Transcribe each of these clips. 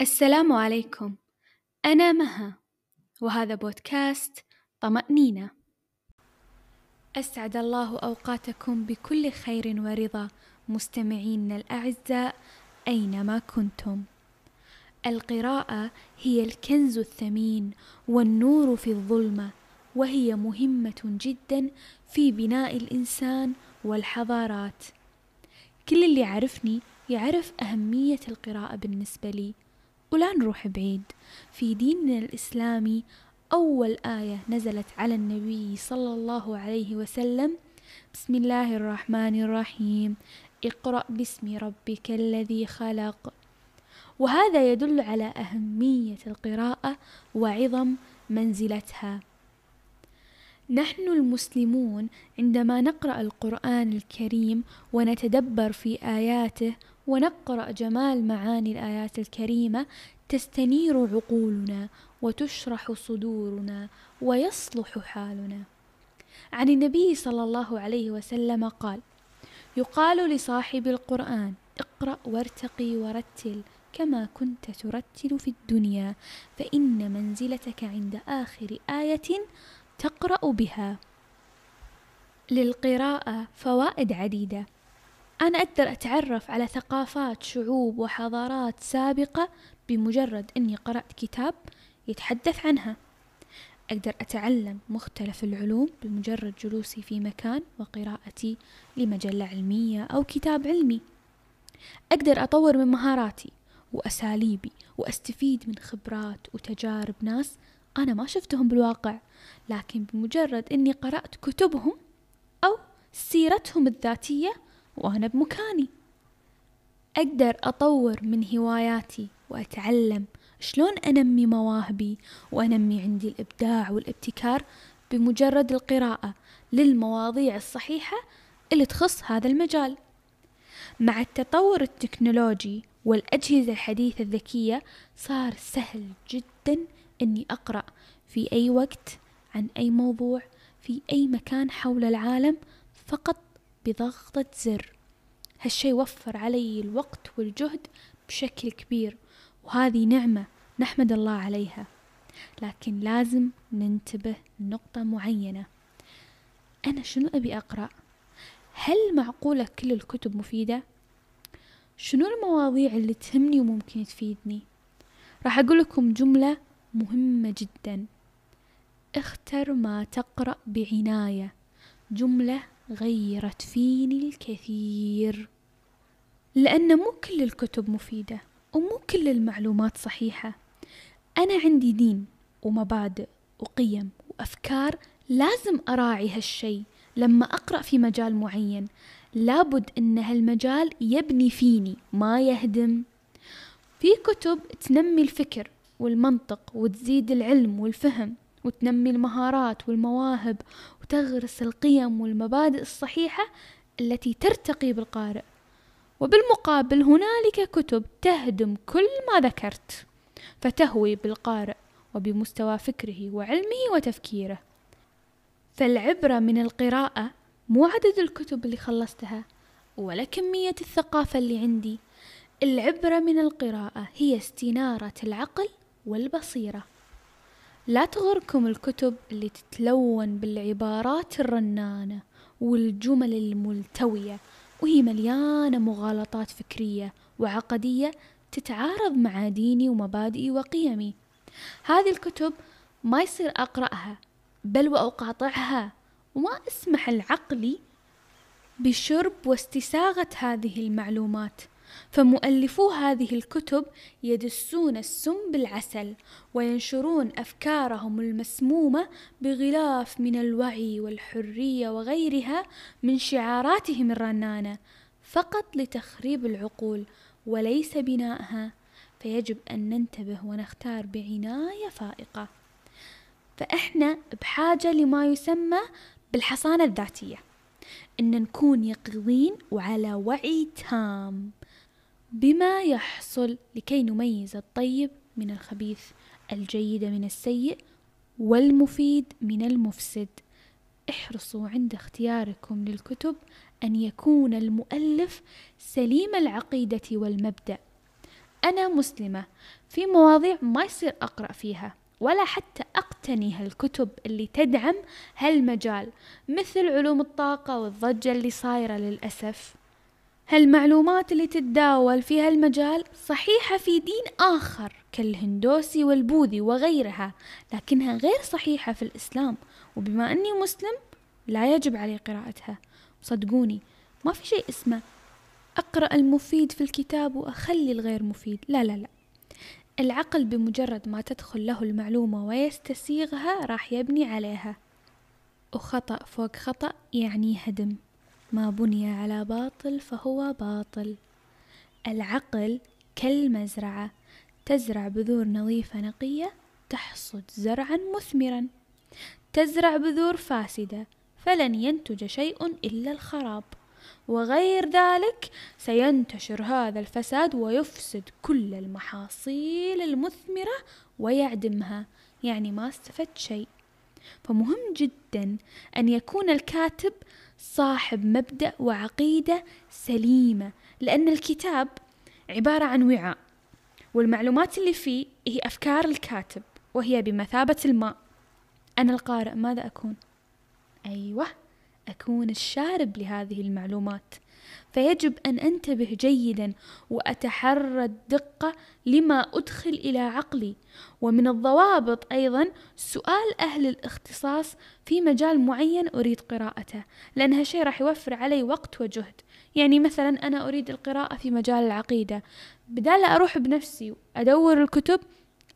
السلام عليكم. أنا مها وهذا بودكاست طمأنينة. أسعد الله أوقاتكم بكل خير ورضا مستمعينا الأعزاء أينما كنتم. القراءة هي الكنز الثمين والنور في الظلمة وهي مهمة جدا في بناء الإنسان والحضارات. كل اللي يعرفني يعرف أهمية القراءة بالنسبة لي. ولا نروح بعيد. في ديننا الإسلامي أول آية نزلت على النبي صلى الله عليه وسلم. بسم الله الرحمن الرحيم. اقرأ باسم ربك الذي خلق. وهذا يدل على أهمية القراءة وعظم منزلتها. نحن المسلمون عندما نقرأ القرآن الكريم ونتدبر في آياته ونقرأ جمال معاني الآيات الكريمة تستنير عقولنا وتشرح صدورنا ويصلح حالنا. عن النبي صلى الله عليه وسلم قال يقال لصاحب القرآن اقرأ وارتقي ورتل كما كنت ترتل في الدنيا فإن منزلتك عند آخر آية تقرأ بها. للقراءة فوائد عديدة أنا أقدر أتعرف على ثقافات شعوب وحضارات سابقة بمجرد أني قرأت كتاب يتحدث عنها. أقدر أتعلم مختلف العلوم بمجرد جلوسي في مكان وقراءتي لمجلة علمية أو كتاب علمي. أقدر أطور من مهاراتي وأساليبي وأستفيد من خبرات وتجارب ناس أنا ما شفتهم بالواقع لكن بمجرد أني قرأت كتبهم أو سيرتهم الذاتية وأنا بمكاني. أقدر أطور من هواياتي وأتعلم شلون أنمي مواهبي وأنمي عندي الإبداع والابتكار بمجرد القراءة للمواضيع الصحيحة اللي تخص هذا المجال. مع التطور التكنولوجي والأجهزة الحديثة الذكية صار سهل جدا أني أقرأ في أي وقت عن أي موضوع في أي مكان حول العالم فقط بضغطة زر هالشي وفر علي الوقت والجهد بشكل كبير وهذه نعمة نحمد الله عليها لكن لازم ننتبه لنقطة معينة أنا شنو أبي أقرأ؟ هل معقولة كل الكتب مفيدة؟ شنو المواضيع اللي تهمني وممكن تفيدني؟ راح أقول لكم جملة مهمة جدا اختر ما تقرأ بعناية جملة غيرت فيني الكثير. لأن مو كل الكتب مفيدة ومو كل المعلومات صحيحة. أنا عندي دين ومبادئ وقيم وأفكار لازم أراعي هالشي. لما أقرأ في مجال معين لابد أن هالمجال يبني فيني ما يهدم. في كتب تنمي الفكر والمنطق وتزيد العلم والفهم. وتنمي المهارات والمواهب وتغرس القيم والمبادئ الصحيحة التي ترتقي بالقارئ. وبالمقابل هنالك كتب تهدم كل ما ذكرت فتهوي بالقارئ وبمستوى فكره وعلمه وتفكيره. فالعبرة من القراءة مو عدد الكتب اللي خلصتها ولا كمية الثقافة اللي عندي. العبرة من القراءة هي استنارة العقل والبصيرة. لا تغركم الكتب اللي تتلون بالعبارات الرنانة والجمل الملتوية وهي مليانة مغالطات فكرية وعقدية تتعارض مع ديني ومبادئي وقيمي. هذه الكتب ما يصير أقرأها بل وأقاطعها وما أسمح لعقلي بشرب واستساغة هذه المعلومات. فمؤلفو هذه الكتب يدسون السم بالعسل وينشرون أفكارهم المسمومة بغلاف من الوعي والحرية وغيرها من شعاراتهم الرنانة فقط لتخريب العقول وليس بنائها فيجب أن ننتبه ونختار بعناية فائقة. فإحنا بحاجة لما يسمى بالحصانة الذاتية. إن نكون يقظين وعلى وعي تام. بما يحصل لكي نميز الطيب من الخبيث الجيد من السيء والمفيد من المفسد. احرصوا عند اختياركم للكتب أن يكون المؤلف سليم العقيدة والمبدأ. أنا مسلمة في مواضيع ما يصير أقرأ فيها ولا حتى أقتني هالكتب اللي تدعم هالمجال مثل علوم الطاقة والضجة اللي صايرة للأسف. هالمعلومات اللي تتداول في هالمجال صحيحة في دين آخر كالهندوسي والبوذي وغيرها لكنها غير صحيحة في الإسلام؟ وبما أني مسلم لا يجب علي قراءتها. صدقوني ما في شيء اسمه أقرأ المفيد في الكتاب وأخلي الغير مفيد. لا لا لا. العقل بمجرد ما تدخل له المعلومة ويستسيغها راح يبني عليها. وخطأ فوق خطأ يعني هدم. ما بني على باطل فهو باطل. العقل كالمزرعة تزرع بذور نظيفة نقية تحصد زرعا مثمرا. تزرع بذور فاسدة فلن ينتج شيء إلا الخراب. وغير ذلك سينتشر هذا الفساد ويفسد كل المحاصيل المثمرة ويعدمها يعني ما استفدت شيء. فمهم جدا أن يكون الكاتب صاحب مبدأ وعقيدة سليمة لأن الكتاب عبارة عن وعاء والمعلومات اللي فيه هي أفكار الكاتب وهي بمثابة الماء أنا القارئ ماذا أكون؟ أيوه أكون الشارب لهذه المعلومات فيجب أن أنتبه جيدا وأتحرى الدقة لما أدخل إلى عقلي. ومن الضوابط أيضا سؤال أهل الاختصاص في مجال معين أريد قراءته لأن هالشيء راح يوفر علي وقت وجهد. يعني مثلا أنا أريد القراءة في مجال العقيدة. بدال أروح بنفسي وأدور الكتب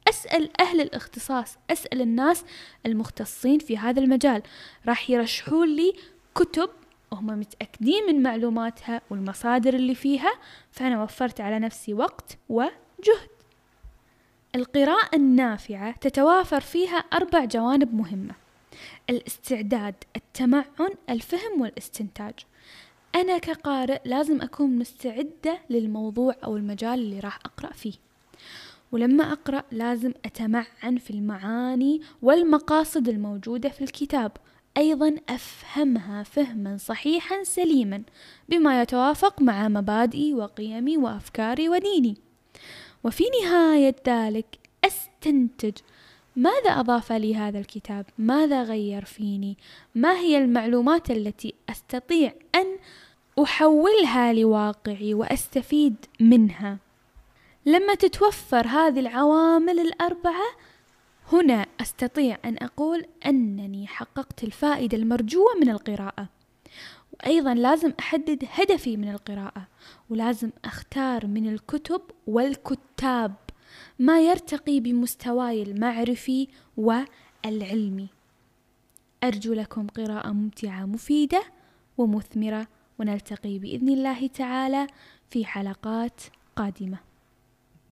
أسأل أهل الاختصاص أسأل الناس المختصين في هذا المجال. راح يرشحون لي كتب وهم متأكدين من معلوماتها والمصادر اللي فيها فأنا وفرت على نفسي وقت وجهد. القراءة النافعة تتوافر فيها أربع جوانب مهمة. الاستعداد التمعن الفهم والاستنتاج. أنا كقارئ لازم أكون مستعدة للموضوع أو المجال اللي راح أقرأ فيه. ولما أقرأ لازم أتمعن في المعاني والمقاصد الموجودة في الكتاب أيضا أفهمها فهما صحيحا سليما بما يتوافق مع مبادئي وقيمي وأفكاري وديني وفي نهاية ذلك أستنتج ماذا أضاف لي هذا الكتاب؟ ماذا غير فيني؟ ما هي المعلومات التي أستطيع أن أحولها لواقعي وأستفيد منها؟ لما تتوفر هذه العوامل الأربعة هنا أستطيع أن أقول أنني حققت الفائدة المرجوة من القراءة. وأيضا لازم أحدد هدفي من القراءة ولازم أختار من الكتب والكتاب ما يرتقي بمستواي المعرفي والعلمي. أرجو لكم قراءة ممتعة مفيدة ومثمرة ونلتقي بإذن الله تعالى في حلقات قادمة.